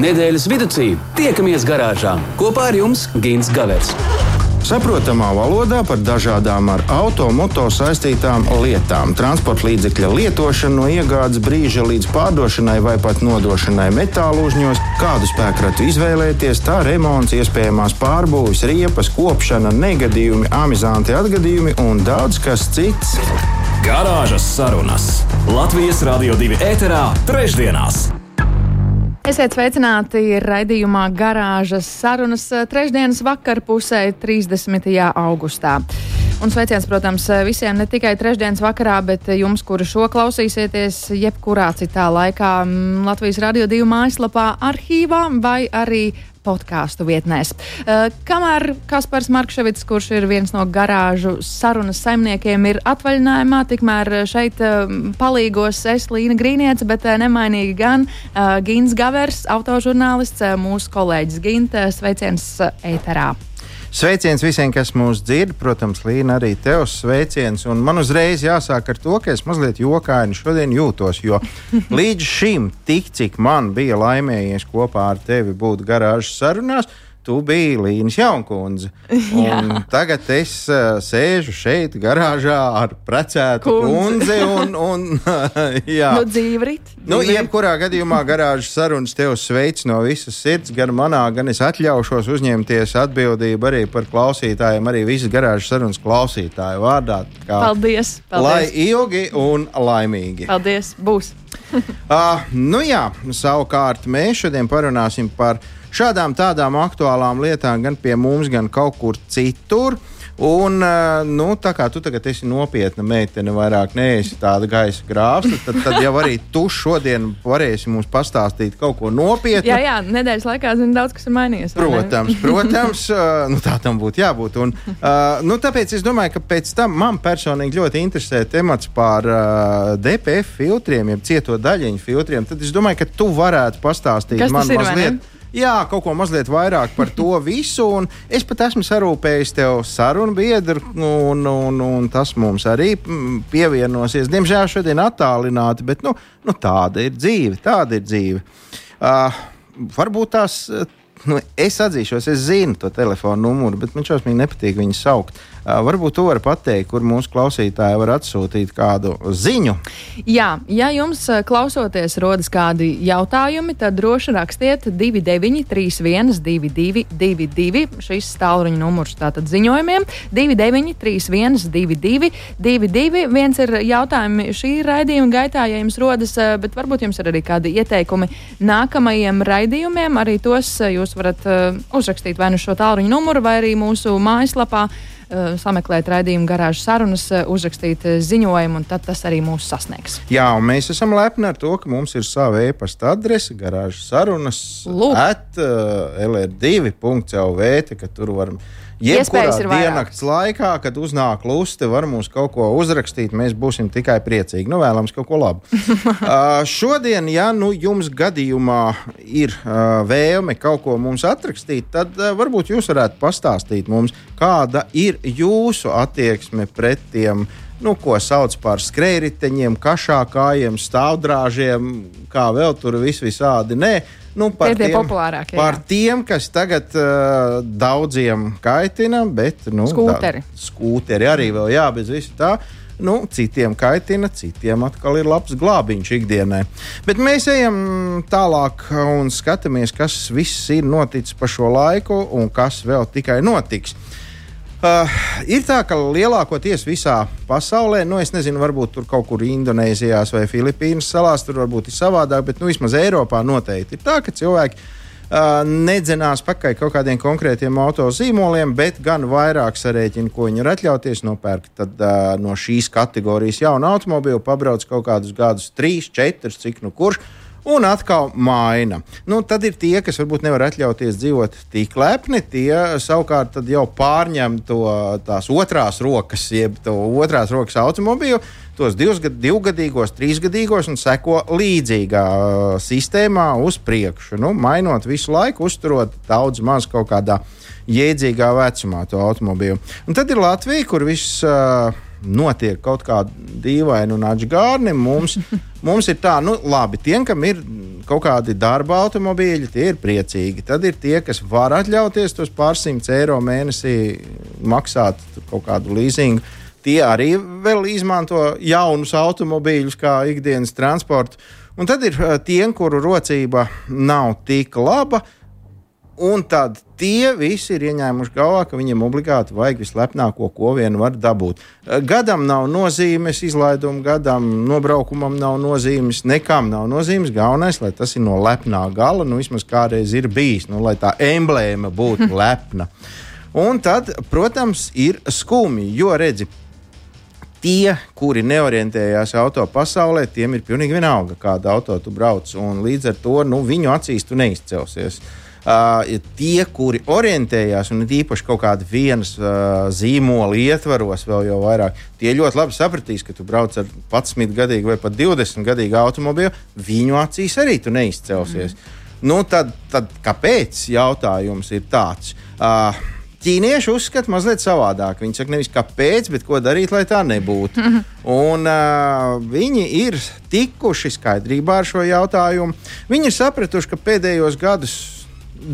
Nedēļas vidū tiekamies garāžā kopā ar jums Gins Gavers. Saprotamā valodā par dažādām ar automoto saistītām lietām, transporta līdzekļa lietošanu no iegādes brīža līdz pārdošanai vai pat nodošanai metālu uzņos, kādu spēkratu izvēlēties, tā remonts, iespējamās pārbūves, riepas, kopšana, negadījumi, amizanti atgadījumi un daudz kas cits. Garāžas sarunas Latvijas Rādio 2 ēterā trešdienās! Esiet sveicināti raidījumā Garāžas sarunas trešdienas vakarpusē, 30. augustā. Un sveiciens, protams, visiem ne tikai trešdienas vakarā, bet jums, kuri šo klausīsieties, jebkurā citā laikā Latvijas Radio 2 mājaslapā, arhīvā vai arī podkāstu vietnēs. Uh, kamēr Kaspars Markevits, kurš ir viens no garāžu sarunas saimniekiem, ir atvaļinājumā, tikmēr šeit uh, palīgos es Līna Grīniece, bet uh, nemainīgi gan Gins Gavers, autožurnālists, mūsu kolēģis Ginta, sveiciens ēterā. Sveiciens visiem, kas mūs dzird. Protams, Līna, arī tev sveiciens. Un man uzreiz jāsāk ar to, ka es mazliet jokaini šodien jūtos. Jo līdz šim, tik cik man bija laimējies kopā ar tevi būt garāžas sarunās, tu biji Līnas Jaunkundze. Tagad es uh, sēžu šeit, garāžā ar precētu kundzi. Un, un, jā, nu, dzīvrit. Nu, jebkurā gadījumā garāžas sarunas tev sveic no visas sirds, gan manā, gan es atļaušos uzņemties atbildību arī par klausītājiem, arī visas garāžas sarunas klausītāju vārdā. Kā, paldies, paldies! Lai ilgi un laimīgi! Paldies! Būs! uh, nu jā, savukārt mēs šodien parunāsim par šādām tādām aktuālām lietām gan pie mums, gan kaut kur citur. Un, nu, tā kā tu tagad esi nopietna meitene, vairāk neesi tāda gaisa grāvsta, tad, tad jau arī tu šodien varēsi mums pastāstīt kaut ko nopietnu. Jā, jā, nedēļas laikā zinu, daudz kas ir mainījies. Protams, protams nu, tā tam būtu jābūt. Un, uh, nu, tāpēc es domāju, ka pēc tam man personīgi ļoti interesē temats par DPF filtriem, jeb cieto daļiņu filtriem. Tad es domāju, ka tu varētu pastāstīt kas man mazliet. Ne? Jā, kaut ko mazliet vairāk par to visu. Es pat esmu sarūpējis tev sarunu biedru, un, un, un tas mums arī mm, pievienosies. Diemžēl šodien attālināti, bet nu, nu, tāda ir dzīve. Tāda ir dzīve. Uh, varbūt tās nu, es atzīšos, es zinu to telefonu numuru, bet man šausmīgi nepatīk viņu saukt. Varbūt tu vari pateikt, kur mūsu klausītāji var atsūtīt kādu ziņu. Jā, ja jums klausoties rodas kādi jautājumi, tad droši rakstiet 2931, 2222. Šis tālruņa numurs tātad ziņojumiem 2931, 22, 22. Viens ir jautājumi šī raidījuma gaitā, ja jums rodas, bet varbūt jums ir arī kādi ieteikumi nākamajiem raidījumiem. Arī tos jūs varat uzrakstīt vai nu šo tālruņa numuru, vai arī mūsu mājaslapā sameklēt raidījumu garāžas sarunas, uh, uzrakstīt uh, ziņojumu, un tad tas arī mūs sasniegs. Jā, un mēs esam lepni ar to, ka mums ir sava e-pasta adrese, garāžas sarunas, at uh, lr2.lv, ka tur varam Jebkurā diennakts laikā, kad uznāk luste, var mums kaut ko uzrakstīt. Mēs būsim tikai priecīgi. Nu, vēlams kaut ko labu. uh, šodien, ja nu, jums gadījumā ir uh, vēlme kaut ko mums atrakstīt, tad uh, varbūt jūs varētu pastāstīt mums, kāda ir jūsu attieksme pret tiem nu, ko sauc par skrējriteņiem, kašākājiem, stāvdrāžiem, kā vēl tur vis visādi. Nē, nu, par, tiem, populārākie, par jā. tiem, kas tagad uh, daudziem kaitina, bet nu, skūteri. Tā, skūteri arī vēl, jā, bez visu tā. Nu, citiem kaitina, citiem atkal ir labs glābiņš ikdienai. Bet mēs ejam tālāk un skatāmies, kas viss ir noticis pa šo laiku un kas vēl tikai notiks. Uh, Uh, ir tā, ka lielākoties visā pasaulē, nu, es nezinu, varbūt tur kaut kur Indonēzijā vai Filipīnas salās, tur varbūt ir savādāk, bet nu, vismaz Eiropā noteikti ir tā, ka cilvēki uh, nedzenās pakaļ kaut kādiem konkrētiem autozīmoliem, bet gan vairāk sarēķina, ko viņi var atļauties nopērkt. Tad uh, no šīs kategorijas jaunu automobīlu pabrauc kaut kādus gadus, trīs, četrus, cik nu kurš un atkal maina. Nu, tad ir tie, kas varbūt nevar atļauties dzīvot tik lepni, tie savukārt jau pārņem to tās otrās rokas, jeb to otrās rokas automobīlu, tos divgad, divgadīgos, trīsgadīgos un seko līdzīgā uh, sistēmā uz priekšu. Nu, mainot visu laiku, uzturot daudz maz kaut kādā jēdzīgā vecumā to automobīlu. Un tad ir Latvija, kur viss. Uh, notiek kaut kāda dīvaina un atžgārni. Mums, mums ir tā, nu, labi, tiem, kam ir kaut kādi darba automobīļi, tie ir priecīgi. Tad ir tie, kas var atļauties tos pārsimts eiro mēnesī maksāt kaut kādu leasingu. Tie arī vēl izmanto jaunus automobīļus kā ikdienas transportu. Un tad ir uh, tie, kuru rocība nav tik laba, uh, Un tad tie visi ir ieņēmuši galvā, ka viņiem obligāti vajag vislepnāko, ko vien var dabūt. Eh, gadam nav nozīmes, izlaiduma gadam, nobraukumam nav nozīmes, nekam nav nozīmes. Galvenais, lai tas ir no lepnā gala, nu vismaz kādreiz ir bijis, nu, lai tā emblēma būtu lepna. Un tad, protams, ir skumji, jo redzi, tie, kuri neorientējās auto pasaulē, tiem ir pilnīgi vienalga, kāda auto tu brauc. Līdz ar to nu, viņu acīs tu neizcelsies. Uh, Uh, tie, kuri orientējās un īpaši kaut kāda vienas uh, zīmola ietvaros, vēl jau vairāk, tie ļoti labi sapratīs, ka tu brauc ar 11 gadīgu vai pat 20 gadīgu automobīlu, viņu acīs arī tu neizcelsies. Mm. Nu, tad, tad kāpēc? Jautājums ir tāds. Uh, Ķīnieši uzskata mazliet savādāk. Viņi saka, nevis kāpēc, bet ko darīt, lai tā nebūtu. Mm -hmm. Un, uh, viņi ir tikuši skaidrībā ar šo jautājumu. Viņi ir sapratuši, ka pēdējos gados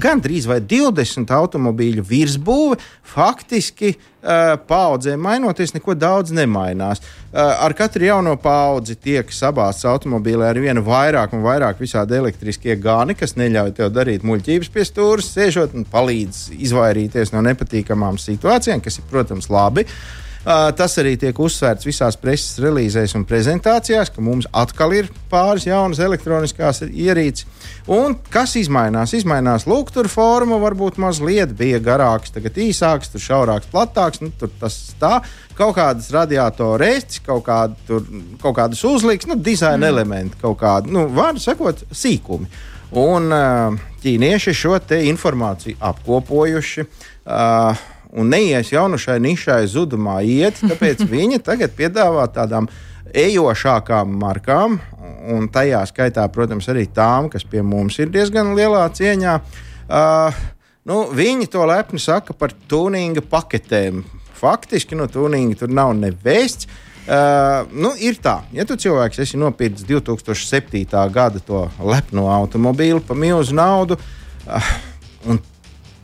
gandrīz vai 20 automobīļu virsbūve faktiski uh, paudzēm mainoties, neko daudz nemainās. Uh, ar katru jauno paudzi tiek sabāzts automobīlē ar vienu vairāk un vairāk visādi elektriskie gāni, kas neļauj tev darīt muļķības pie stūra, sēžot un palīdz izvairīties no nepatīkamām situācijām, kas ir, protams, labi. Uh, tas arī tiek uzsvērts visās preses relīzēs un prezentācijās, ka mums atkal ir pāris jaunas elektroniskās ierīces. Un kas izmainās? Izmainās lūgtura forma, varbūt mazliet bija garāks, tagad īsāks, tur šaurāks, platāks. Nu, tur tas tā, kaut kādas radiatoru reizes, kaut, kāda, tur, kaut kādas uzliks, nu, dizaina mm. elementi, kaut kādi, nu, vārdu sakot, sīkumi. Un ķīnieši šo informāciju apkopojuši. Uh, un neies jau no šai nišai zudumā iet. Tāpēc viņi tagad piedāvā tādām ejošākām markām, un tajā skaitā, protams, arī tām, kas pie mums ir diezgan lielā cieņā. Uh, nu, viņi to lepni saka par tuninga paketēm. Faktiski no tuninga tur nav nevēsts. Uh, nu, ir tā, ja tu cilvēks esi nopircis 2007. gada to lepno automobīlu par milzu naudu, uh, un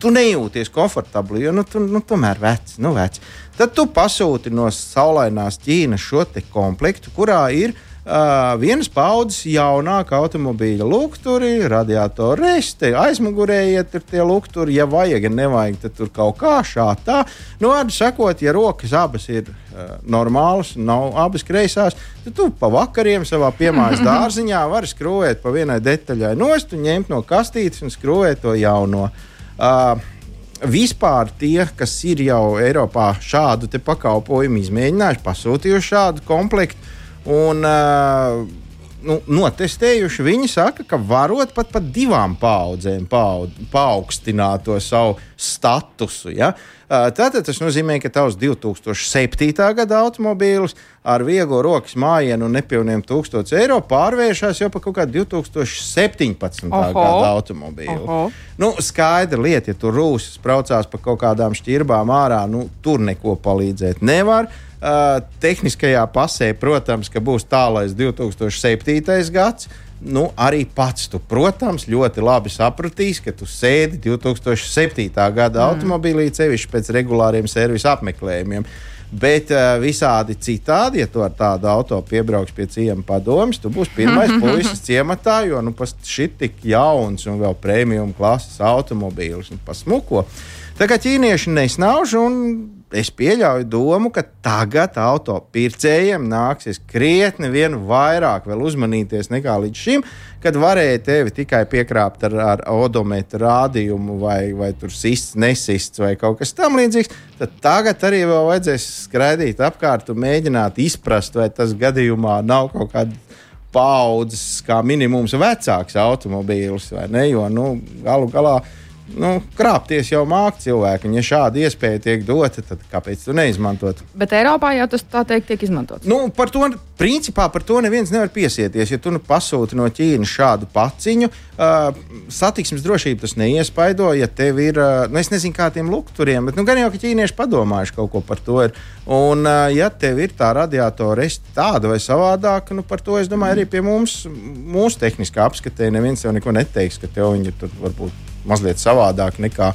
tu nejūties komfortabli, jo nu, tu nu, tomēr vecs, nu, vecs. Tad tu pasūti no saulainās Ķīnas šo komplektu, kurā ir uh, vienas paudzes jaunāka automobīļa lukturi, radiatoru resti, aizmugurēji ir tie lukturi, ja vajag, ja nevajag, tad tur kaut kā šādā. Nu, vārdu sakot, ja rokas abas ir uh, normālas, nav abas kreisās, tad tu pa vakariem savā piemājas dārziņā vari skrūvēt pa vienai detaļai nost un ņemt no kastītes un skrūvēt to jauno. Uh, vispār tie, kas ir jau Eiropā šādu pakalpojumu izmēģinājuši, pasūtījuši šādu komplektu un uh, nu, notestējuši, viņi saka, ka varot pat par divām paudzēm paud, paaugstināt to savu statusu. Ja? Tātad tas nozīmē, ka tavs 2007. gada automobīlis ar vieglu rokas mājienu un nepilniem 1000 eiro pārvēršas jau par kaut kādu 2017. Oho. gada automobīlu. Oho. Nu, skaidra lieta, ja tur rūsas braucās pa kaut kādām šķirbām ārā, nu, tur neko palīdzēt nevar. Uh, tehniskajā pasē, protams, ka būs tālais 2007. gads nu, arī pats tu, protams, ļoti labi sapratīsi, ka tu sēdi 2007. gada mm. automobīlī, sevišķi pēc regulāriem servisa apmeklējumiem. Bet uh, visādi citādi, ja tu ar tādu auto piebrauks pie ciema padomus, tu būsi pirmais puisis ciematā, jo nu, šis tik jauns un vēl premium klases automobīls un pasmuko. Tā kā ķīnieši nesnauž un es pieļauju domu, ka tagad auto pircējiem nāksies krietni vairāk uzmanīties nekā līdz šim, kad varēja tevi tikai piekrāpt ar, ar odometru rādījumu, vai, vai tur sists, nesists vai kaut kas tamlīdzīgs. Tad tagad arī vēl vajadzēs skraidīt apkārt un mēģināt izprast, vai tas gadījumā nav kaut kāda paudzes, kā minimums, vecāks automobīls vai ne. Jo nu, galu galā nu, krāpties jau māca cilvēki. Ja šāda iespēja tiek dota, tad kāpēc tu neizmantot? Bet Eiropā jau tas tā teikt tiek izmantots. Nu, par to, principā, par to neviens nevar piesieties. Ja tu nu pasūti no Ķīnas šādu paciņu, uh, satiksmes drošību tas neiespaido. Ja tev ir, uh, nu, es nezinu, kā tiem lukturiem, bet nu, gan jau, ka ķīnieši padomājuši kaut ko par to. Ir. Un, uh, ja tev ir tā radiatora tāda vai savādāka, nu, par to es domāju, arī pie mums, mūsu tehniskā apskatē, neviens jau neko neteiks, ka tev viņi tur varbūt mazliet savādāk nekā.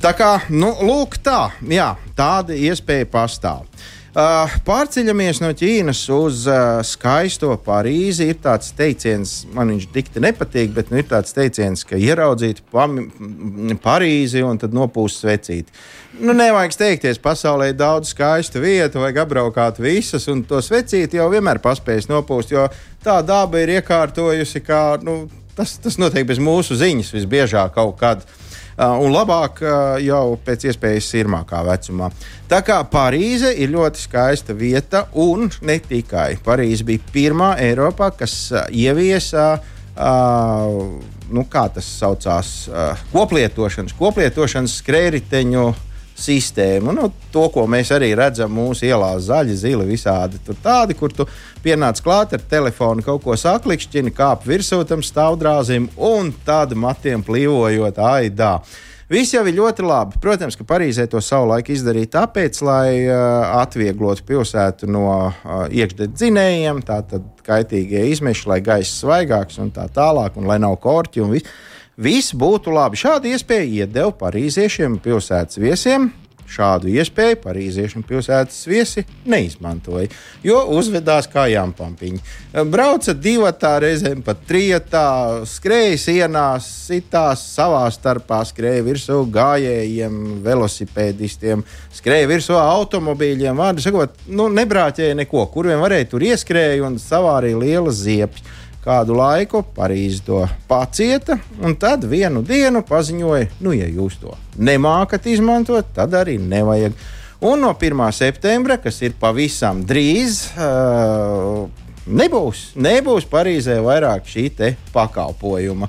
Tā kā, nu, lūk, tā, jā, tāda iespēja pastāv. Uh, pārceļamies no Ķīnas uz uh, skaisto Parīzi. Ir tāds teiciens, man viņš dikti nepatīk, bet nu, ir tāds teiciens, ka ieraudzīt Parīzi un tad nopūst svecīti. Nu, nevajag steigties, pasaulē ir daudz skaistu vietu, vajag apbraukāt visas, un to svecīti jau vienmēr paspējas nopūst, jo tā daba ir iekārtojusi, kā nu, tas, tas notiek bez mūsu ziņas visbiežāk kaut kad. Uh, un labāk uh, jau pēc iespējas sirmākā vecumā. Tā kā Parīze ir ļoti skaista vieta, un ne tikai Parīze bija pirmā Eiropā, kas uh, ieviesa. Uh, nu, kā tas saucās, uh, koplietošanas, koplietošanas skrējriteņu sistēmu. Nu, to, ko mēs arī redzam mūsu ielās, zaļi, zili, visādi tur tādi, kur tu pienāc klāt ar telefonu, kaut ko saklikšķini, kāp virsū tam stāvdrāzim un tad matiem plīvojot aidā. Viss jau ir ļoti labi. Protams, ka Parīzē to savulaik izdarīja tāpēc, lai uh, atvieglotu pilsētu no uh, iekšdedzinējiem, tātad kaitīgie izmeši, lai gaiss svaigāks un tā tālāk, un lai nav korķi un viss. Viss būtu labi. Šādu iespēju iedeva parīziešiem pilsētas viesiem. Šādu iespēju parīzieši un pilsētas viesi neizmantoja, jo uzvedās kā jāmpampiņi. Brauca divatā, reizēm pat trijotā, skrēja sienās, sitās savā starpā, skrēja virsū gājējiem, velosipēdistiem, skrēja virsū automobīļiem. Vārdu sakot, nu, nebrāķēja neko, kur vien varēja tur ieskrēja un savārīja lielas ziepes kādu laiku Parīzi to pacieta, un tad vienu dienu paziņoja, nu, ja jūs to nemākat izmantot, tad arī nevajag. Un no 1. septembra, kas ir pavisam drīz, uh, nebūs, nebūs Parīzē vairāk šī pakalpojuma.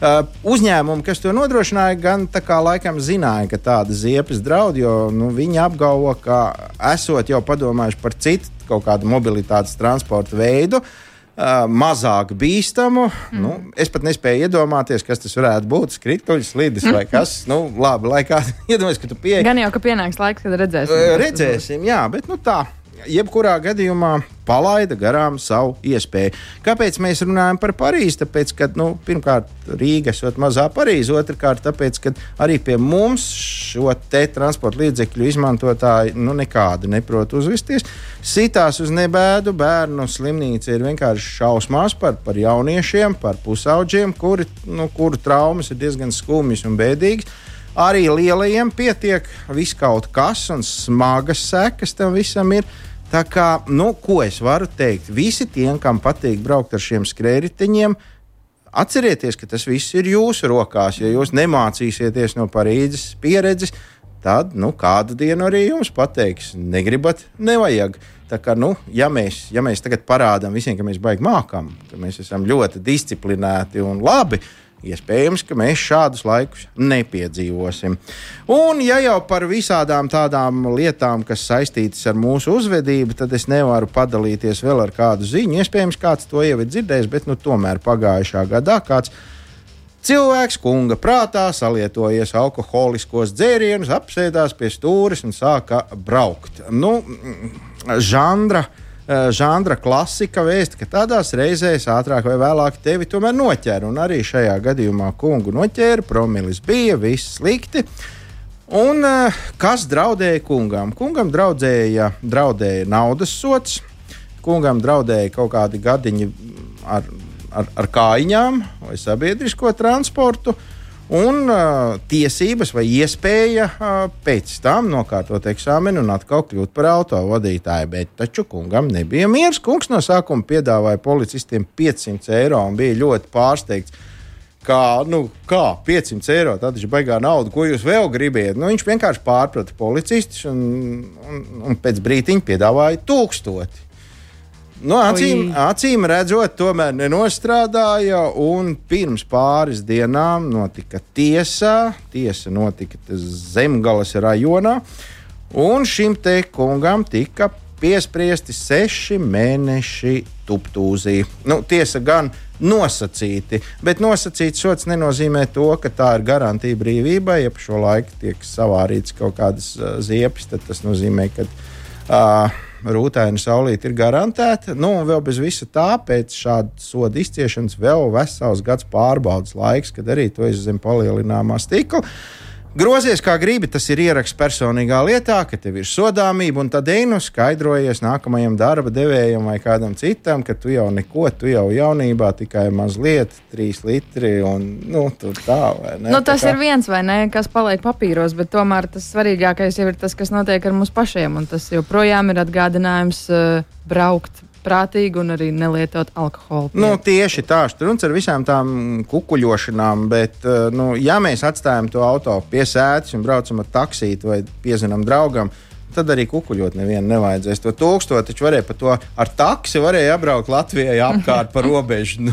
Uh, uzņēmumi, kas to nodrošināja, gan tā kā laikam zināja, ka tāda ziepes draud, jo nu, viņi apgalvo, ka esot jau padomājuši par citu kaut kādu mobilitātes transporta veidu, uh, mazāk bīstamu. Mm. Nu, es pat nespēju iedomāties, kas tas varētu būt. Skrituļs, slīdis vai kas. Nu, labi, lai kāds iedomājas, ka tu pieeji. Gan jau, ka pienāks laiks, kad redzēsim. Uh, redzēsim, jā, bet nu tā jebkurā gadījumā palaida garām savu iespēju. Kāpēc mēs runājam par Parīzi? Tāpēc, ka nu, pirmkārt, Rīga ir mazā Parīze, otrkārt, tāpēc, ka arī pie mums šo transporta līdzekļu izmantotāji nu, nekādi neprot uzvesties. Sitās uz nebēdu bērnu slimnīca ir vienkārši šausmās par, par jauniešiem, par pusauģiem, kuri, nu, kuru traumas ir diezgan skumjas un bēdīgas. Arī lielajiem pietiek viss kaut kas, un smagas sekas tam visam ir. Tā kā, nu, ko es varu teikt? Visi tiem, kam patīk braukt ar šiem skrējriteņiem, atcerieties, ka tas viss ir jūsu rokās. Ja jūs nemācīsieties no Parīzes pieredzes, tad nu, kādu dienu arī jums pateiks, negribat, nevajag. Tā kā, nu, ja, mēs, ja mēs tagad parādām visiem, ka mēs baigi mākam, ka mēs esam ļoti disciplinēti un labi, Iespējams, ka mēs šādus laikus nepiedzīvosim. Un, ja jau par visādām tādām lietām, kas saistītas ar mūsu uzvedību, tad es nevaru padalīties vēl ar kādu ziņu. Iespējams, kāds to jau ir dzirdējis, bet nu, tomēr pagājušā gadā kāds cilvēks kunga prātā salietojies alkoholiskos dzērienus, apsēdās pie stūres un sāka braukt. Nu, žanra žanra klasika vēsta, ka tādās reizēs ātrāk vai vēlāk tevi tomēr noķer. Un arī šajā gadījumā kungu noķēra, promilis bija, viss slikti. Un uh, kas draudēja kungam? Kungam draudēja, draudēja naudas sots, kungam draudēja kaut kādi gadiņi ar, ar, ar kājiņām vai sabiedrisko transportu. Uh, un uh, tiesības vai iespēja uh, pēc tam nokārtot eksāmenu un atkal kļūt par autovadītāju. Bet taču kungam nebija miers. Kungs no sākuma piedāvāja policistiem 500 eiro un bija ļoti pārsteigts. Kā, nu, kā 500 eiro, tad ir baigā nauda, ko jūs vēl gribiet. Nu, viņš vienkārši pārprata policistus un, un, un pēc brīdiņa piedāvāja tūkstoti. Nu, acīm, acīm redzot, tomēr nenostrādāja. Pirms pāris dienām notika tiesā. Tiesa notika Zemgales rajonā. Un šim te kungam tika piespriesti seši mēneši tuptūzī. Nu, tiesa gan nosacīti, bet nosacīts sots nenozīmē to, ka tā ir garantija brīvībai. Ja pa šo laiku tiek savārīts kaut kādas ziepes, tad tas nozīmē, ka. Uh, rūtēna saulīte ir garantēta. Nu, un vēl bez visa tā, pēc šāda soda izciešanas, vēl vesels gads pārbaudas laiks, kad arī to izzem palielināmā stikla. Grozies kā gribi, tas ir ieraksts personīgā lietā, ka tev ir sodāmība, un tad einu skaidrojies nākamajam darba devējam vai kādam citam, ka tu jau neko, tu jau jaunībā tikai mazliet, trīs litri un nu, tā. Nu, tas tā kā... ir viens vai ne, kas paliek papīros, bet tomēr tas svarīgākais jau ir tas, kas notiek ar mums pašiem, un tas joprojām ir atgādinājums uh, braukt prātīgi un arī nelietot alkoholu. Nu, tieši tā, runas ar visām tām kukuļošanām, bet, eh, nu, ja mēs atstājam to auto pie sēdes un braucam ar taksīti vai piezinām draugam, tad arī kukuļot nevienu nevajadzēs. To tūkstošu taču varēja pa to ar taksi apbraukt Latvijai apkārt pa robežu.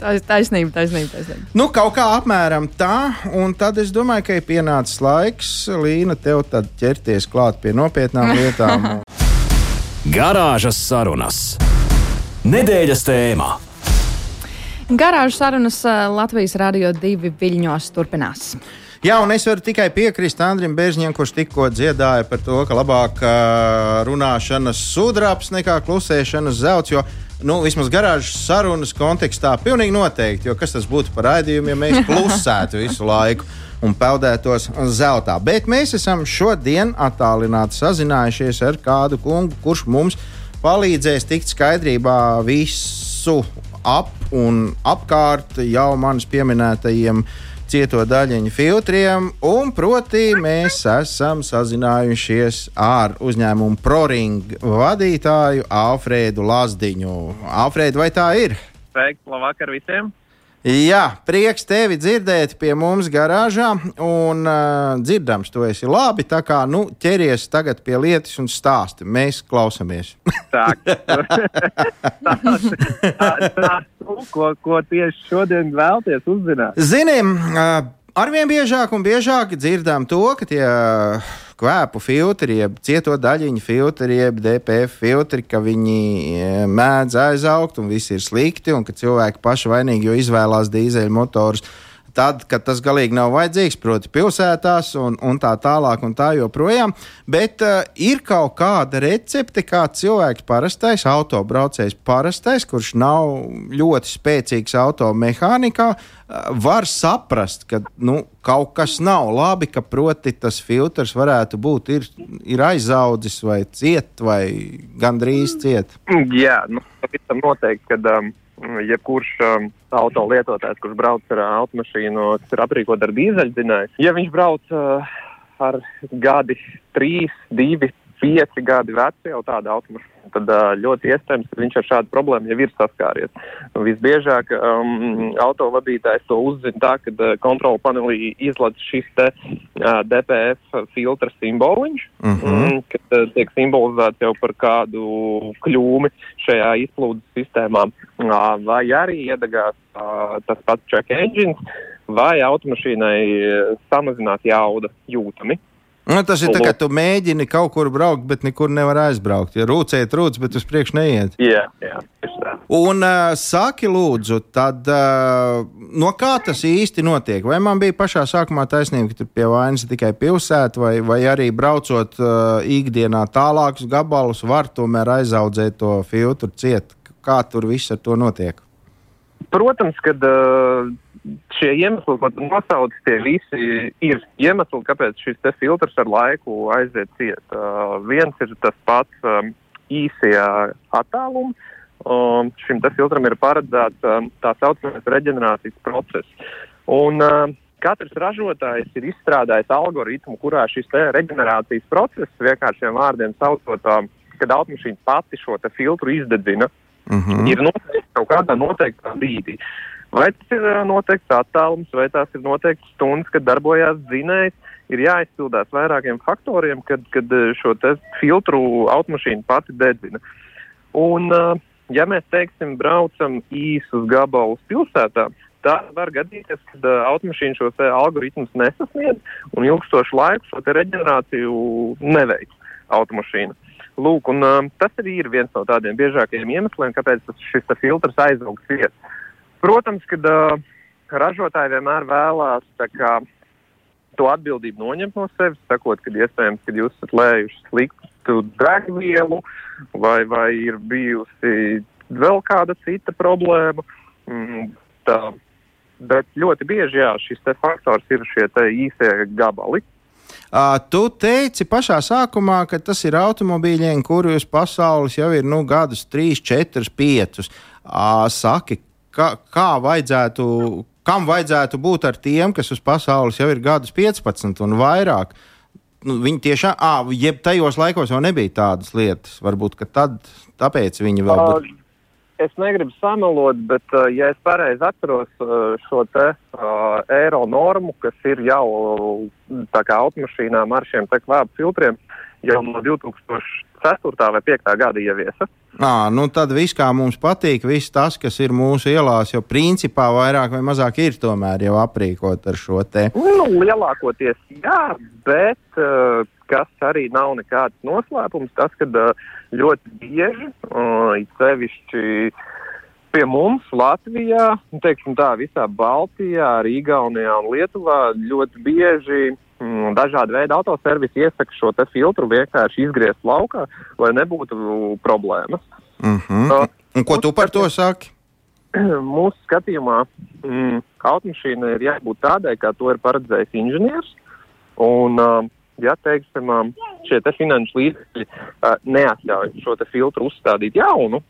Tā ir taisnība, taisnība, taisnība. Nu, kaut kā apmēram tā, un tad es domāju, ka ir pienācis laiks, Līna, tev ķerties klāt pie nopietnām lietām. Garāžas sarunas. Nedēļas tēmā. Garāžas sarunas eh, Latvijas Rādio 2 viļņos turpinās. Jā, un es varu tikai piekrist Andrim Bēržņiem, kurš tikko dziedāja par to, ka labāk uh, runāšanas sudrabs nekā klusēšanas zelts. Jo nu, vismaz garāžas sarunas kontekstā pilnīgi noteikti, jo kas tas būtu par raidījumu, ja mēs klusētu visu laiku un peldētos zeltā. Bet mēs esam šodien attālināti sazinājušies ar kādu kungu, kurš mums palīdzēs tikt skaidrībā visu ap un apkārt jau manis pieminētajiem cieto daļiņu filtriem, un proti mēs esam sazinājušies ar uzņēmumu ProRing vadītāju Alfrēdu Lazdiņu. Alfrēdu, vai tā ir? Sveiki, labvakar visiem! Jā, prieks tevi dzirdēt pie mums garāžā. Un uh, dzirdams, tu esi labi. Tā kā nu, ķeries tagad pie lietas un stāsti. Mēs klausāmies. tā, tā, tā, ko, ko tieši šodien vēlties uzzināt? Zinām, uh, arvien biežāk un biežāk dzirdam to, ka tie. Uh, kvēpu filtri, jeb cieto daļiņu filtri, jeb DPF filtri, ka viņi e, mēdz aizaugt un viss ir slikti, un ka cilvēki paši vainīgi, jo izvēlās dīzeļmotorus tad, kad tas galīgi nav vajadzīgs, proti, pilsētās un, un tā tālāk, un tā joprojām. Bet uh, ir kaut kāda recepte, kā cilvēks parastais, autobraucējs parastais, kurš nav ļoti spēcīgs automehānikā, uh, var saprast, ka nu, kaut kas nav labi, ka proti tas filtrs varētu būt ir, ir aizaudzis vai ciet, vai gandrīz ciet. Jā, nu, pavisam noteikti, kad. Um jebkurš um, auto lietotājs, kurš brauc ar uh, automašīnu, kas ir aprīkota ar dīzeļdzinēju, ja viņš brauc uh, ar gadi 3, 2, 5 gadi veci jau tāda automašīna, tad uh, ļoti iespējams, ka viņš ar šādu problēmu jau ir saskāries. Visbiežāk um, autovadītājs to uzzina tā, ka uh, kontrola panelī izlaiž šis te uh, DPF filtra simboliņš, uh. -huh. kad uh, tiek simbolizēts jau par kādu kļūmi šajā izplūdes sistēmā, uh, vai arī iedegās uh, tas pats check engines, vai automašīnai samazināt jauda jūtami. Nu, tas ir tā, ka tu mēģini kaut kur braukt, bet nekur nevar aizbraukt. Ja rūcēt, rūc, bet uz priekšu neiet. Jā, jā. Un uh, saki, lūdzu, tad, uh, no kā tas īsti notiek? Vai man bija pašā sākumā taisnība, ka tur pie vainas tikai pilsēta, vai, vai arī braucot uh, ikdienā tālākus gabalus, var tomēr aizaudzēt to filtru ciet? Kā tur viss ar to notiek? Protams, kad uh, šie iemesli, ko tu nosauc, tie visi ir iemesli, kāpēc šis filtrs ar laiku aiziet ciet. Uh, viens ir tas pats um, īsajā attālumā. Um, šim filtram ir paredzēts um, tā saucamais reģenerācijas process. Un, uh, katrs ražotājs ir izstrādājis algoritmu, kurā šis reģenerācijas process, vienkāršiem vārdiem saucot, um, kad automašīna pati šo filtru izdedzina, uh mhm. -huh. ir noteikti kaut kādā noteiktā brīdī. Uh, Vai tas ir noteikts attālums, vai tās ir noteikts stundas, kad darbojās dzinējs, ir jāizpildās vairākiem faktoriem, kad, kad šo filtru automašīna pati dedzina. Un, ja mēs, teiksim, braucam īsus gabalus pilsētā, tad var gadīties, ka automašīna šos algoritmus nesasniedz un ilgstošu laiku šo reģenerāciju neveic automašīna. Lūk, un, uh, tas arī ir viens no tādiem biežākajiem iemesliem, kāpēc šis filtrs aizaugs viet. Protams, ka uh, ražotāji vienmēr vēlās kā, to atbildību noņemt no sevis, sakot, ka iespējams, ka jūs esat lējuši sliktu degvielu vai, vai ir bijusi vēl kāda cita problēma. Mm, tā, bet ļoti bieži jā, šis faktors ir šie īsie gabali. Uh, tu teici pašā sākumā, ka tas ir automobīļiem, kurus pasaules jau ir nu, gadus, 3, 4, 5. Uh, saki, kā, kā vajadzētu, kam vajadzētu būt ar tiem, kas uz pasaules jau ir gadus 15 un vairāk? Nu, viņi tiešām, ah, jeb tajos laikos jau nebija tādas lietas. Varbūt tad, tāpēc viņi vēl būtu. Uh, es negribu samalot, bet, ja es pareizi atceros šo te eiro normu, kas ir jau tā kā automašīnām ar šiem te kvēpu filtriem, jau no 2004. vai 2005. gada ieviesa. À, nu tad viss, kā mums patīk, viss tas, kas ir mūsu ielās, jau principā vairāk vai mazāk ir tomēr jau aprīkot ar šo te. Nu, lielākoties jā, bet uh, kas arī nav nekāds noslēpums, tas, ka uh, ļoti bieži, uh, sevišķi pie mums Latvijā, nu, teiksim tā, visā Baltijā, arī Igaunijā un Lietuvā ļoti bieži dažādi veidi autoservisi iesaka šo filtru vienkārši izgriezt laukā, lai nebūtu problēmas. Mm -hmm. uh, un ko tu par to saki? Mūsu skatījumā mm, automašīna ir jābūt tādai, kā to ir paredzējis inženieris. Un, uh, ja teiksim, um, šie te finanšu līdzekļi uh, neatļauj šo filtru uzstādīt jaunu,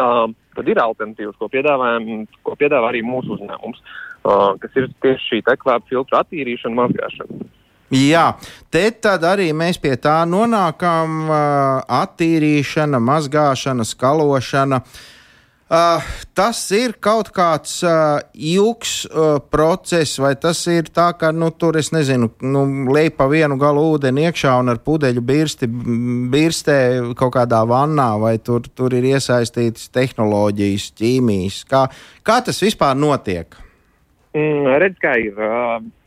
uh, tad ir alternatīvas, ko, ko piedāvā arī mūsu uzņēmums, uh, kas ir tieši šī tekvāpa filtru attīrīšana, mazgāšana. Jā, te tad arī mēs pie tā nonākam. Uh, attīrīšana, mazgāšana, skalošana. Uh, tas ir kaut kāds uh, ilgs uh, process, vai tas ir tā, ka nu, tur es nezinu, nu, lej pa vienu galu ūdeni iekšā un ar pudeļu birsti, birstē kaut kādā vannā, vai tur, tur ir iesaistītas tehnoloģijas, ķīmijas. Kā, kā tas vispār notiek? Mm, redz, kā ir.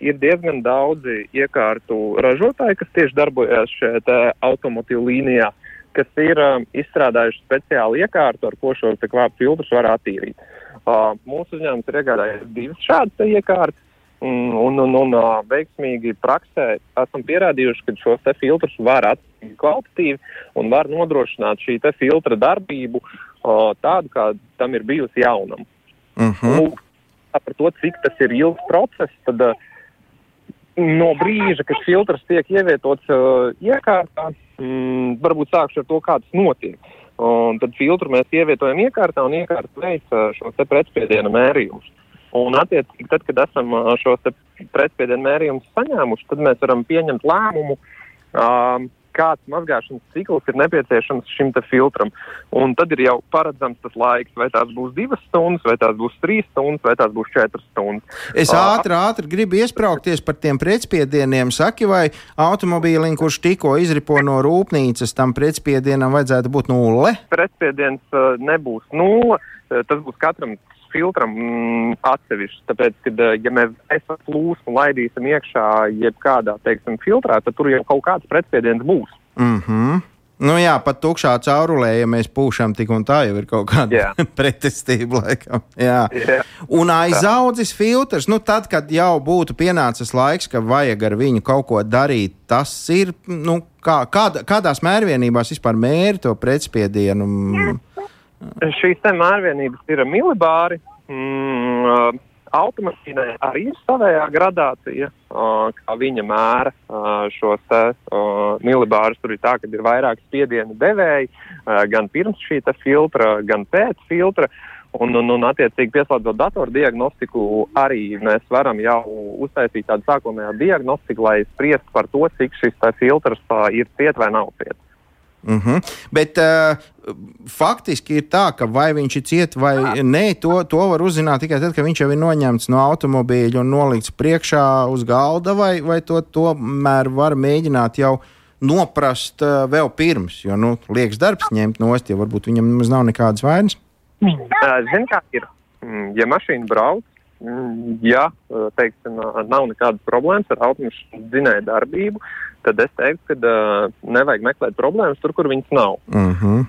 Ir diezgan daudzi iekārtu ražotāji, kas tieši darbojas šajā automotīvu līnijā. Uh, kas ir um, izstrādājuši speciālu iekārtu, ar ko šo kvāpu filtrus var attīrīt. Uh, mūsu uzņēmums ir iegādājies divas šādas iekārtas. Un, un, un, un uh, veiksmīgi praksē esam pierādījuši, ka šos filtrus var attīstīt kvalitatīvi un var nodrošināt šī filtra darbību uh, tādu, kā tam ir bijusi jaunam. Uh -huh. Un, par to, cik tas ir ilgs process, tad uh, no brīža, kad filtrs tiek ievietots uh, iekārtā, mm, varbūt sākšu ar to, kā tas notiek. Un tad filtru mēs ievietojam iekārtā un iekārta veic šo pretspiediena mērījumus. Un, attiecīgi, tad, kad esam šos pretspiediena mērījumus saņēmuši, tad mēs varam pieņemt lēmumu, um, kāds mazgāšanas cikls ir nepieciešams šim filtram. Un tad ir jau paredzams tas laiks, vai tās būs divas stundas, vai tās būs trīs stundas, vai tās būs četras stundas. Es ātri, ātri gribu iesprāgties par tiem pretspiedieniem. Saki, vai automobīlim, kurš tikko izripo no rūpnīcas, tam pretspiedienam vajadzētu būt nulle? Pretspiediens nebūs nulle. Tas būs katram filtram mm, atsevišķi. Tāpēc, kad eh, ja mēs esam plūsmu laidīsim iekšā jebkādā, teiksim, filtrā, tad tur jau kaut kāds pretspiediens būs. Mm -hmm. Nu jā, pat tukšā caurulē, ja mēs pūšam tik un tā, jau ir kaut kāda pretestība. Laikam. Jā. Yeah. Un aizaudzis filtrs, nu tad, kad jau būtu pienācis laiks, ka vajag ar viņu kaut ko darīt, tas ir, nu, kā, kāda, kādās mērvienībās vispār mēri to pretspiedienu? Yeah. Šīs te mērvienības ir milibāri. Mm, automašīnai arī ir savējā gradācija, uh, kā viņa mēra uh, šos uh, milibārus. Tur ir tā, ka ir vairāk spiedienu devēji, uh, gan pirms šī filtra, gan pēc filtra. Un, un, un attiecīgi, pieslēdzot datoru diagnostiku, arī mēs varam jau uztaisīt tādu sākotnējo diagnostiku, lai spriestu par to, cik šis filtrs uh, ir ciet vai nav ciet. Uh -huh. Bet uh, faktiski ir tā, ka vai viņš ir ciets vai nē, to, to var uzzināt tikai tad, kad viņš jau ir noņemts no automobīļa un nolikts priekšā uz galda, vai, vai to tomēr var mēģināt jau noprast uh, vēl pirms, jo nu, liekas darbs ņemt nost, jo varbūt viņam nemaz nav nekādas vainas. Ziniet, kā ir. Mm, ja mašīna brauc, mm, ja teiksim, nav nekādas problēmas ar automašīnu dzinēju darbību, tad es teiktu, ka uh, nevajag meklēt problēmas tur, kur viņas nav. Uh -huh.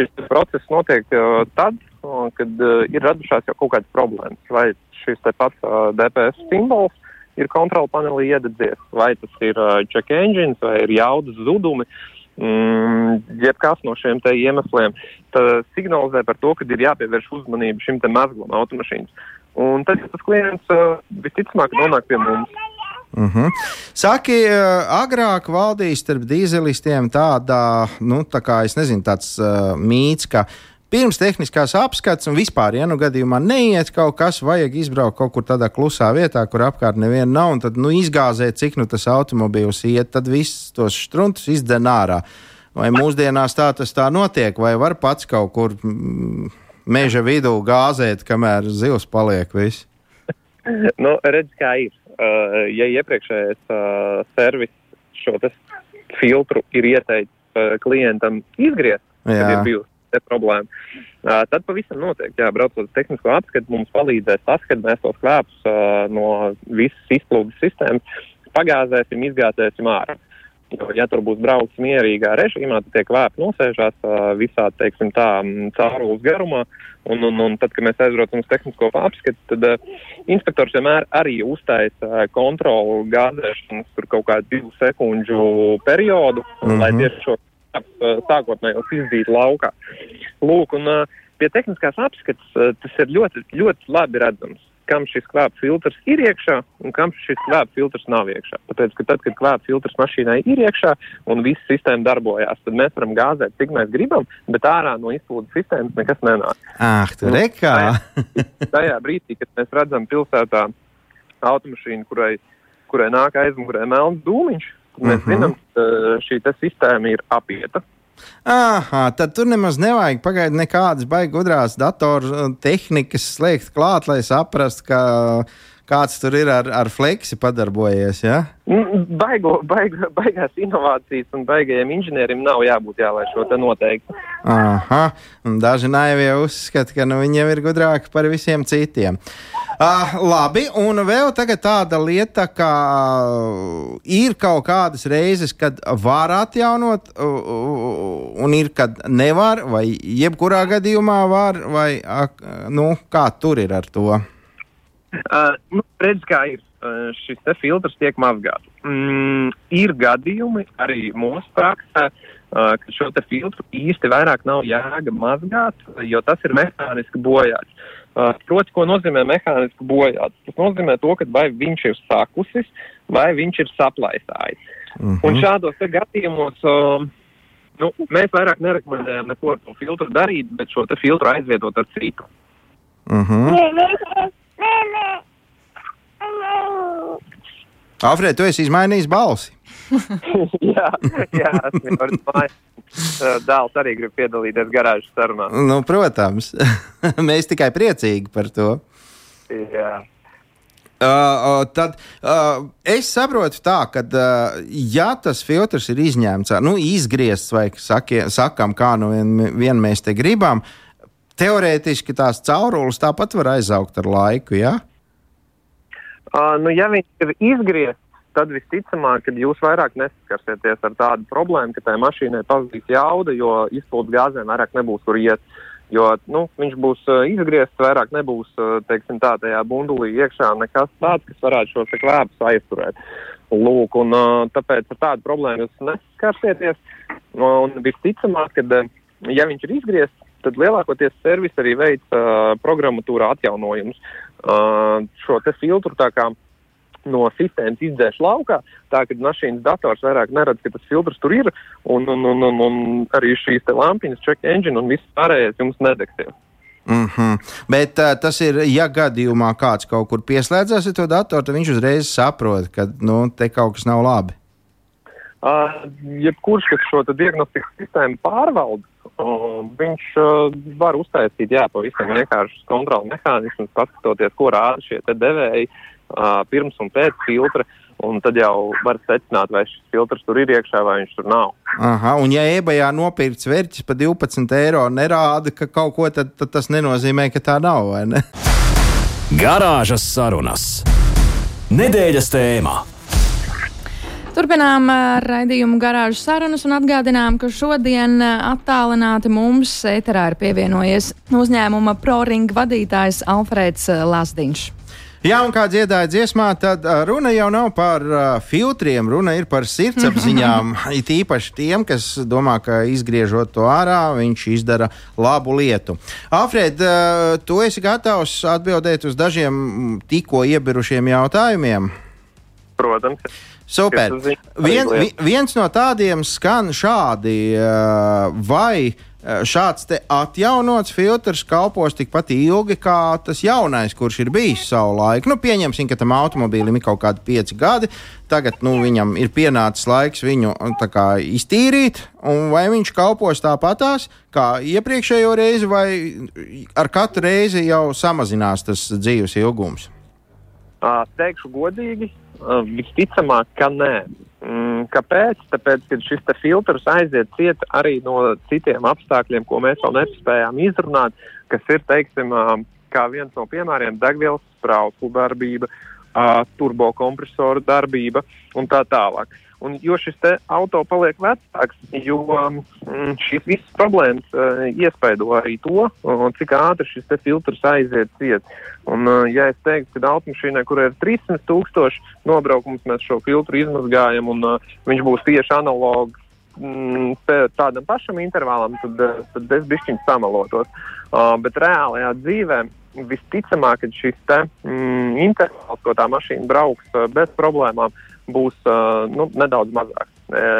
Šis process notiek uh, tad, uh, kad uh, ir radušās jau kaut kādas problēmas. Vai šis pats uh, DPS simbols ir kontrola panelī iededzies, vai tas ir uh, check engines, vai ir jaudas zudumi. Mm, jebkas no šiem iemesliem signalizē par to, ka ir jāpievērš uzmanība šim mezglam automašīnas. Un tad, tas klients uh, visticamāk nonāk pie mums, Uh -huh. Saki, agrāk valdīja starp dīzelistiem tāda, nu, tā kā es nezinu, tāds uh, mīts, ka pirms tehniskās apskates un vispār, ja nu gadījumā neiet kaut kas, vajag izbraukt kaut kur tādā klusā vietā, kur apkārt neviena nav, un tad nu, izgāzēt, cik nu tas automobīls iet, tad viss tos struntus izdzen ārā. Vai mūsdienās tā tas tā notiek, vai var pats kaut kur mm, meža vidū gāzēt, kamēr zivs paliek viss? nu, redz, kā ir uh, ja iepriekšējais uh, servis šo filtru ir ieteicis uh, klientam izgriezt, tad ir bijusi problēma. Uh, tad pavisam noteikti, jā, braucot uz tehnisko apskatu, mums palīdzēs tas, ka mēs tos klēpus uh, no visas izplūdes sistēmas pagāzēsim, izgāzēsim ārā. Jo, ja tur būs braucis mierīgā režīmā, tad tiek vēpi nosēžās visā, teiksim, tā caurules garumā. Un, un, un tad, kad mēs aizbraucam uz tehnisko apskatu, tad uh, inspektors vienmēr arī uztaisa uh, kontrolu gāzēšanas tur kaut kādu divu sekundžu periodu, mm -hmm. lai tieši šo sākotnēji izdītu laukā. Lūk, un uh, pie tehniskās apskates uh, tas ir ļoti, ļoti labi redzams kam šis klāpa filtrs ir iekšā un kam šis klāpa filtrs nav iekšā. Tāpēc, ka tad, kad klāpa filtrs mašīnai ir iekšā un viss sistēma darbojās, tad mēs varam gāzēt, cik mēs gribam, bet ārā no izpildes sistēmas nekas nenāk. Ah, tur ir kā! Tajā, brīdī, kad mēs redzam pilsētā automašīnu, kurai, kurai nāk aizmugurē melns dūmiņš, tad mēs uh mhm. -huh. zinām, ka šī sistēma ir apieta. Aha, tad tur nemaz nevajag pagaidīt nekādas baigas gudrās datoru tehnikas slēgt klāt, lai saprastu, ka kāds tur ir ar, ar fleksi padarbojies. Ja? Mm, baigo, baigo, baigās inovācijas un baigajiem inženierim nav jābūt jā, lai šo te noteikti. Aha, daži naivie uzskata, ka nu, viņiem ir gudrāki par visiem citiem. Uh, labi, un vēl tāda lieta, ka ir kaut kādas reizes, kad var atjaunot, uh, un ir, kad nevar, vai jebkurā gadījumā var, vai uh, nu, kā tur ir ar to? Uh, nu, redz, kā ir. Uh, šis filtrs tiek mazgāts. Mm, ir gadījumi arī mūsu praksē, uh, ka šo filtru īsti vairāk nav jēga mazgāt, jo tas ir mehāniski bojāts. Uh, proti, ko nozīmē mehāniski bojāts? Tas nozīmē to, ka vai viņš ir sakusis, vai viņš ir saplaisājis. Uh mhm. -huh. Un šādos gadījumos uh, nu, mēs vairāk nerekomendējam neko ar to filtru darīt, bet šo filtru aizvietot ar citu. Uh -huh. Alfred, tu esi izmainījis balsi. jā, jā, mājās. Dēls arī grib piedalīties garāžas sarunā. Nu, protams, mēs tikai priecīgi par to. Jā. Uh, uh, tad uh, es saprotu, tā, ka, uh, ja tas filtrs ir izņemts, nu, izgriezts, vai sakie, sakām, kā nu vien, vien mēs te gribam, teorētiski tās caurules tāpat var aizaugt ar laiku. Ja? Uh, nu, ja viņš ir izgriezts, tad visticamāk, ka jūs vairāk nesaskarsieties ar tādu problēmu, ka tai mašīnai pazudīs jauda, jo izpildes gāzēm vairāk nebūs kur iet. Jo nu, viņš būs uh, izgriezts, vairāk nebūs teiksim, tā, tajā bundulī iekšā nekas tāds, kas varētu šo klēpus aizturēt. Lūk, un, uh, tāpēc ar tādu problēmu jūs neskarsieties. Un visticamāk, ka, ja viņš ir izgriezts, tad lielākoties servis arī veic uh, programmatūrā atjaunojumus. Uh, šo filtru tā kā no sistēmas izdzēš laukā, tā ka mašīnas dators vairāk neredz, ka tas filtrs tur ir, un, un, un, un, un arī šīs lampiņas, check engine un viss pārējais jums nedegsies. Mm -hmm. Bet uh, tas ir, ja gadījumā kāds kaut kur pieslēdzas to datoru, tad viņš uzreiz saprot, ka nu, te kaut kas nav labi. Uh, jebkurš, kas šo diagnostikas sistēmu pārvalda, uh, viņš uh, var uztaisīt jā, pavisam vienkāršus kontrolu mehānismus, paskatoties, ko rāda šie devēji, uh, pirms un pēc filtra. Un tad jau var secināt, vai šis filtrs tur ir iekšā, vai viņš tur nav. Aha, un ja eBayā nopirkts vērķis par 12 eiro nerāda, ka kaut ko tad, tad tas nenozīmē, ka tā nav, vai ne? Garāžas sarunas. Nedēļas tēmā. Turpinām raidījumu garāžu sarunas un atgādinām, ka šodien attālināti mums ēterā ir pievienojies uzņēmuma ProRing vadītājs Alfrēds Lasdiņš. Jā, un kā dziedāja dziesmā, tad runa jau nav par uh, filtriem, runa ir par sirdsapziņām. It īpaši tiem, kas domā, ka izgriežot to ārā, viņš izdara labu lietu. Alfred, uh, tu esi gatavs atbildēt uz dažiem tikko iebirušiem jautājumiem? Protams. Super. Vien, vi, viens no tādiem skan šādi, vai šāds atjaunots filtrs kalpos tikpat ilgi kā tas jaunais, kurš ir bijis savu laiku. Nu, pieņemsim, ka tam automobīlim ir kaut kādi pieci gadi. Tagad nu, viņam ir pienācis laiks viņu kā, iztīrīt, vai viņš kalpos tāpatās kā iepriekšējo reizi, vai ar katru reizi jau samazinās tas dzīves ilgums? Teikšu godīgi, visticamāk, ka nē. Mm, kāpēc? Tāpēc, ka šis filtrs aiziet ciet arī no citiem apstākļiem, ko mēs vēl nespējām izrunāt, kas ir, teiksim, kā viens no piemēriem, degvielas sprauslu darbība, turbokompresoru darbība un tā tālāk. Un, jo šis auto paliek vecāks, jo mm, šīs visas problēmas uh, iespaido arī to, uh, cik ātri šis filtrs aiziet ciet. Un, uh, ja es teiktu, ka automašīnai, kurai ir 300 tūkstoši nobraukums, mēs šo filtru izmazgājam un uh, viņš būs tieši analogs mm, tādam pašam intervālam, tad, uh, tad es bišķiņ samalotos. Uh, bet reālajā dzīvē visticamāk, ka šis te, mm, intervāls, ko tā mašīna brauks uh, bez problēmām, uh, būs nu, nedaudz mazāks.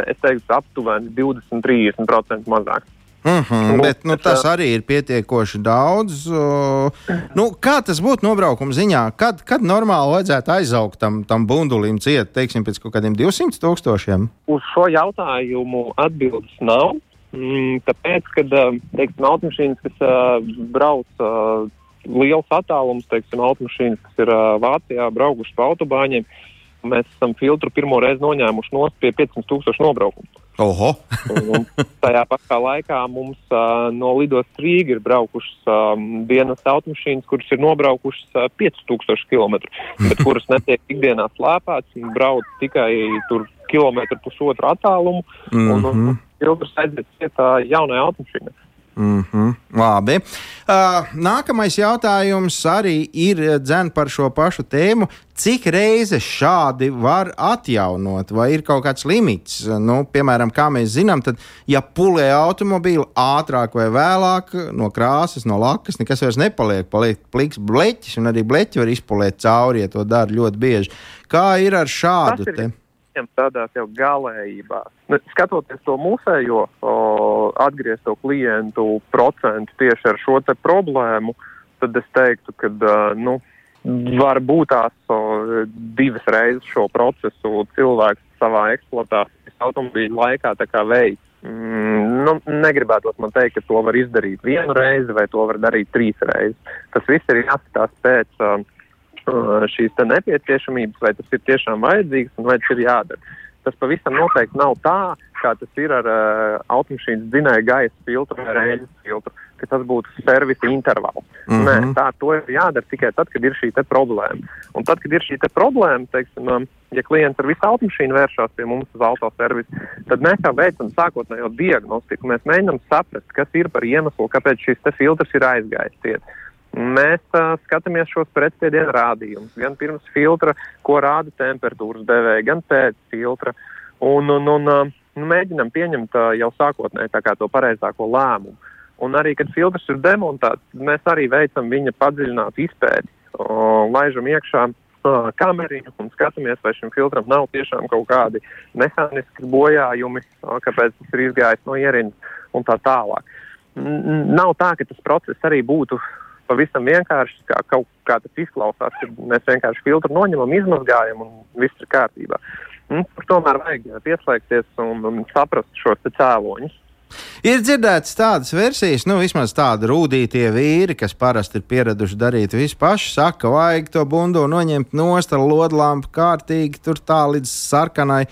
Es teiktu, aptuveni 20-30% mazāks. Mm -hmm, nu, bet nu, tas arī ir pietiekoši daudz. Uh, nu, kā tas būtu nobraukuma ziņā? Kad, kad normāli vajadzētu aizaugt tam, tam bundulim ciet, teiksim, pēc kaut kādiem 200 tūkstošiem? Uz šo jautājumu atbildes nav. Mm, tāpēc, kad teiksim, automašīnas, kas uh, brauc uh, liels attālums, teiksim, automašīnas, kas ir Vācijā braukušas pa autobāņiem, uh, mēs esam filtru pirmo reizi noņēmuši no pie 500 tūkstošu nobraukumu. Oho! un, tajā pašā laikā mums uh, no Lidos Rīgas ir braukušas um, dienas automašīnas, kuras ir nobraukušas uh, 5000 km, bet kuras netiek ikdienā slēpētas un brauc tikai tur kilometru pusotru attālumu. Mm -hmm. un, un, un filtrs aiziet cietā jaunai automašīnai. Mm -hmm, labi. Uh, nākamais jautājums arī ir dzēn par šo pašu tēmu. Cik reizes šādi var atjaunot, vai ir kaut kāds limits? Nu, piemēram, kā mēs zinām, tad, ja pulē automobīlu ātrāk vai vēlāk no krāsas, no lakas, nekas vairs nepaliek. Paliek pliks bleķis, un arī bleķi var izpulēt cauri, ja to dara ļoti bieži. Kā ir ar šādu? Tas ir, viņam tādās jau galējībās. Nu, skatoties to mūsējo o, atgriezto klientu procentu tieši ar šo problēmu, tad es teiktu, ka nu, var būt tās divas reizes šo procesu cilvēks savā eksploatācijas automobīļa laikā veids. Mm, nu, negribētu man teikt, ka to var izdarīt vienu reizi vai to var darīt trīs reizes. Tas viss ir jāskatās pēc uh, šīs nepieciešamības, vai tas ir tiešām vajadzīgs un vai tas ir jādara. Tas pavisam noteikti nav tā, kā tas ir ar uh, automašīnas dzinēju gaisa filtru vai reizes filtru, ka tas būtu servisa intervāls. Mm -hmm. Nē, tā to ir jādara tikai tad, kad ir šī problēma. Un tad, kad ir šī problēma, teiksim, um, ja klients ar visu automašīnu vēršas pie mums uz autoservisu, tad mēs jau veicam sākotnējo diagnostiku. Mēs mēģinām saprast, kas ir par iemeslu, kāpēc šis filtrs ir aizgājis. Mēs uh, skatāmies šos pretspiedienu rādījumus, gan pirms filtra, ko rāda temperatūras devēja, gan pēc filtra. Un, un, un uh, mēģinam pieņemt uh, jau sākotnēji to pareizāko lēmumu. Un arī, kad filtrs ir demontēts, mēs arī veicam viņa padziļinātu izpēti, uh, laižam iekšā uh, kameriņu un skatāmies, vai šim filtram nav tiešām kaut kādi mehāniski bojājumi, uh, kāpēc tas ir izgājis no ierindas un tā tālāk. N nav tā, ka tas process arī būtu pavisam vienkārši, kā kaut kā tas izklausās, kad mēs vienkārši filtru noņemam, izmazgājam un viss ir kārtībā. Nu, tomēr vajag pieslēgties un, un saprast šos cēloņus. Ir dzirdētas tādas versijas, nu, vismaz tādi rūtītie vīri, kas parasti ir pieraduši darīt visu pašu, saka, vajag to bundu noņemt nost ar lodlampu kārtīgi, tur tā līdz sarkanai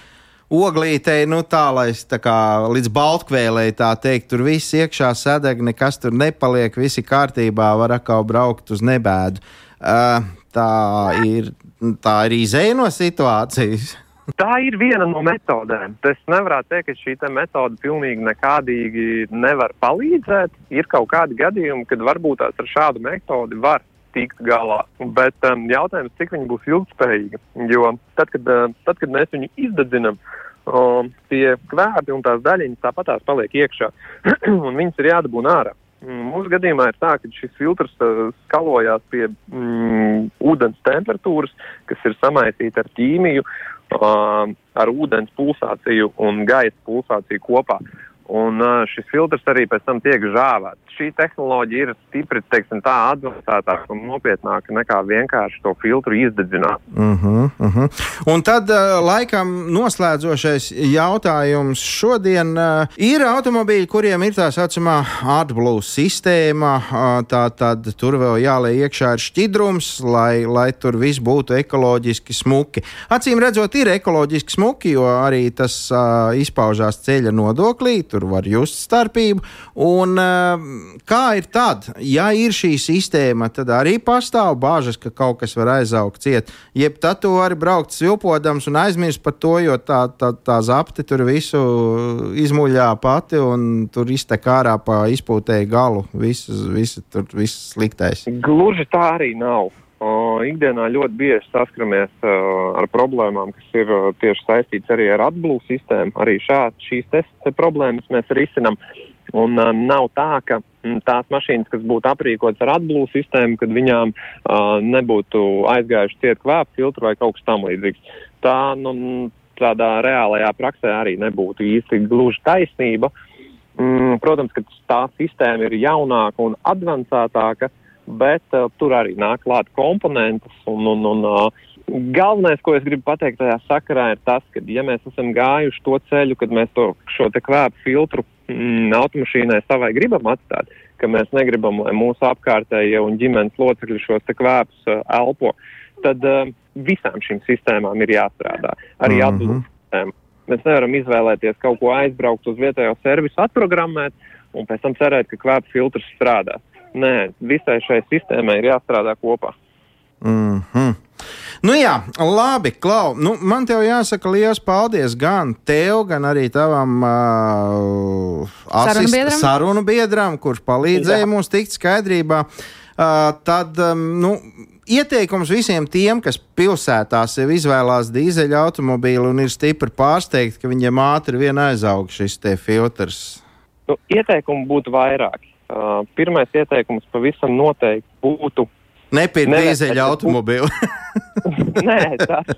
oglītei, nu tā, lai tā kā līdz baltkvēlei tā teikt, tur viss iekšā sadeg, nekas tur nepaliek, visi kārtībā, var atkal braukt uz nebēdu. Uh, tā ir, tā ir izēja no situācijas. Tā ir viena no metodēm. Es nevaru teikt, ka šī metode pilnīgi nekādīgi nevar palīdzēt. Ir kaut kādi gadījumi, kad varbūt tās ar šādu metodi var tikt galā. Bet um, jautājums, cik viņi būs ilgspējīgi. Jo tad, kad, uh, tad, kad mēs viņu izdedzinām, um, tie kvēpi un tās daļiņas tāpat tās paliek iekšā, un viņas ir jādabūna ārā. Mūsu gadījumā ir tā, ka šis filtrs uh, skalojās pie mm, ūdens temperatūras, kas ir samaisīta ar ķīmiju, uh, ar ūdens pulsāciju un gaisa pulsāciju kopā. Un šis filtrs arī pēc tam tiek žāvēts. Šī tehnoloģija ir stipri teiksim, tā advancētāka un nopietnāka nekā vienkārši to filtru izdedzināt. Uh -huh, uh -huh. Un tad, uh, laikam, noslēdzošais jautājums šodien uh, ir automobīļi, kuriem ir tā saucamā AdBlue sistēma. Uh, tā tad tur vēl jāliek iekšā ir šķidrums, lai, lai tur viss būtu ekoloģiski smuki. Acīm redzot, ir ekoloģiski smuki, jo arī tas uh, izpaužās ceļa nodoklī. Tur tur var just starpību. Un, eh, kā ir tad, ja ir šī sistēma, tad arī pastāv bāžas, ka kaut kas var aizaugt ciet. Jeb tad tu vari braukt svilpodams un aizmirst par to, jo tā, tā, tā zapte tur visu izmuļā pati un tur iztek ārā pa izpūtēju galu. Viss, viss, tur viss sliktais. Gluži tā arī nav. Uh, ikdienā ļoti bieži saskaramies uh, ar problēmām, kas ir uh, tieši saistītas arī ar atblūzu sistēmu. Arī šādi šīs problēmas mēs risinām. Un uh, nav tā, ka m, tās mašīnas, kas būtu aprīkotas ar atblūzu sistēmu, kad viņām uh, nebūtu aizgājuši ciet kvēpu filtru vai kaut kas tam līdzīgs. Tā, nu, tādā reālajā praksē arī nebūtu īsti gluži taisnība. Mm, protams, ka tā sistēma ir jaunāka un advancētāka, bet uh, tur arī nāk klāt komponentes. Un, un, un, uh, galvenais, ko es gribu pateikt tajā sakarā, ir tas, ka, ja mēs esam gājuši to ceļu, kad mēs to, šo kvēpu filtru mm, automašīnai savai gribam atstāt, ka mēs negribam, lai mūsu apkārtējie un ģimenes locekļi šos kvēpus uh, elpo, tad uh, visām šīm sistēmām ir jāstrādā. Arī mm -hmm. atbildības sistēma. Mēs nevaram izvēlēties kaut ko aizbraukt uz vietējo servisu, atprogrammēt un pēc tam cerēt, ka kvēpu filtrs strādās. Nē, visai šai sistēmai ir jāstrādā kopā. Mm -hmm. Nu jā, labi, Klau. Nu, man te jāsaka liels paldies gan tev, gan arī tavam uh, sarunu biedram, sarunu biedram kurš palīdzēja jā. mums tikt skaidrībā. Uh, tad, um, nu, ieteikums visiem tiem, kas pilsētā sev izvēlās dīzeļa automobīlu un ir stipri pārsteigti, ka viņiem ātri vien aizaug šis filtrs. Nu, ieteikumu būtu vairāki. Uh, pirmais ieteikums pavisam noteikti būtu. Nepirkt dīzeļa automobīlu. Nē, tas,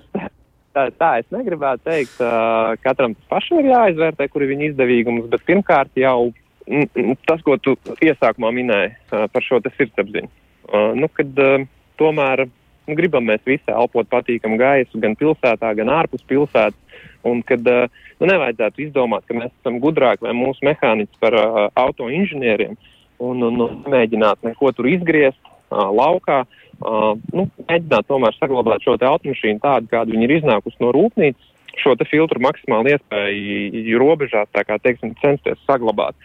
tā, tā es negribētu teikt. Uh, katram pašam ir jāizvērtē, kur ir viņa izdevīgums, bet pirmkārt jau mm, tas, ko tu iesākumā minēji uh, par šo sirdsapziņu. Uh, nu, kad uh, tomēr nu, gribam mēs visi elpot patīkamu gaisu gan pilsētā, gan ārpus pilsētas, un kad nu, nevajadzētu izdomāt, ka mēs esam gudrāki vai mūsu mehāniķi par uh, auto inženieriem. Uh, un, un, un mēģināt neko tur izgriezt uh, laukā. Uh, nu, mēģināt tomēr saglabāt šo automašīnu tādu, kāda viņa ir iznākusi no rūpnīcas, šo filtru maksimāli iespēju robežās, tā kā teiksim, censties saglabāt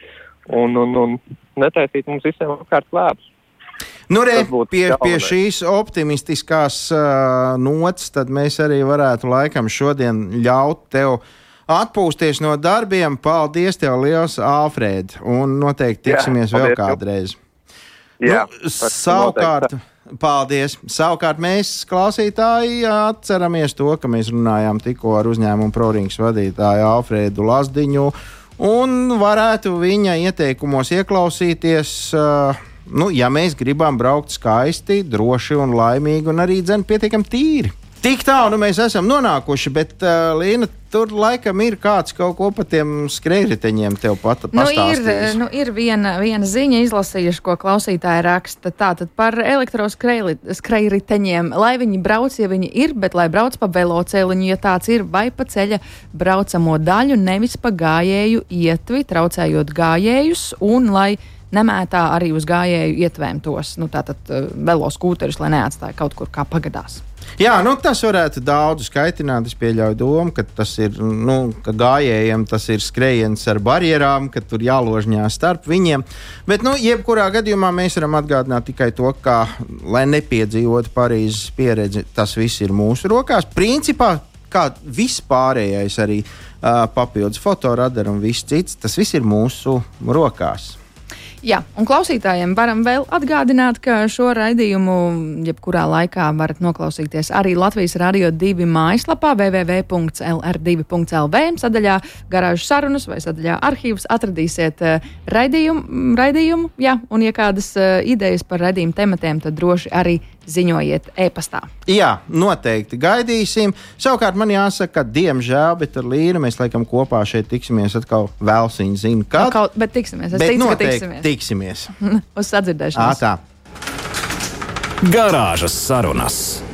un, un, un netaisīt mums visiem apkārt lēpus. Nu, re, pie, pie šīs optimistiskās uh, nots, tad mēs arī varētu laikam šodien ļaut tev uh, atpūsties no darbiem. Paldies, tev liels, Alfrēd! Un noteikti tiksimies Jā, vēl kādreiz. Jā, nu, savukārt. Paldies! Savukārt mēs, klausītāji, atceramies to, ka mēs runājām tikko ar uzņēmumu Prorings vadītāju Alfrēdu Lazdiņu un varētu viņa ieteikumos ieklausīties. Uh, nu, ja mēs gribam braukt skaisti, droši un laimīgi, un arī dzēn pietiekami tīri. Tik tālu nu, mēs esam nonākuši, bet uh, Līna, tur laikam ir kāds kaut ko par tiem skrējriteņiem tev pat nu, ir, nu, ir viena, viena ziņa izlasījuši, ko klausītāji raksta. Tātad par elektroskrējriteņiem, lai viņi brauc, ja viņi ir, bet lai brauc pa velocēliņu, ja tāds ir, vai pa ceļa braucamo daļu, nevis pa gājēju ietvi, traucējot gājējus, un lai nemētā arī uz gājēju ietvēm tos, nu, uh, veloskūterus, lai neatstāja kaut kur kā pagadās. Jā, nu, tas varētu daudz skaitināt. Es pieļauju domu, ka tas ir nu, ka gājējiem, tas ir skrējiens ar barjerām, ka tur jāložņā starp viņiem. Bet, nu, jebkurā gadījumā mēs varam atgādināt tikai to, ka, lai nepiedzīvotu Parīzes pieredzi, tas viss ir mūsu rokās. Principā, kā viss pārējais, arī uh, papildus fotoradara un viss cits, tas viss ir mūsu rokās. Jā, un klausītājiem varam vēl atgādināt, ka šo raidījumu jebkurā laikā varat noklausīties arī Latvijas Rādio 2 mājaslapā www.lr2.lv sadaļā garāžu sarunas vai sadaļā arhīvus atradīsiet uh, raidījumu, raidījumu, jā, un ja kādas uh, idejas par raidījumu tematiem, tad droši arī ziņojiet e-pastā. Jā, noteikti gaidīsim. Savukārt man jāsaka, ka diemžēl, bet ar Līnu mēs laikam kopā šeit tiksimies atkal vēl viņa zina, kad. Kaut, bet tiksimies, es bet ticu, ka tiksimies. tiksimies. Uz sadzirdēšanos. Ā, tā. Garāžas sarunas.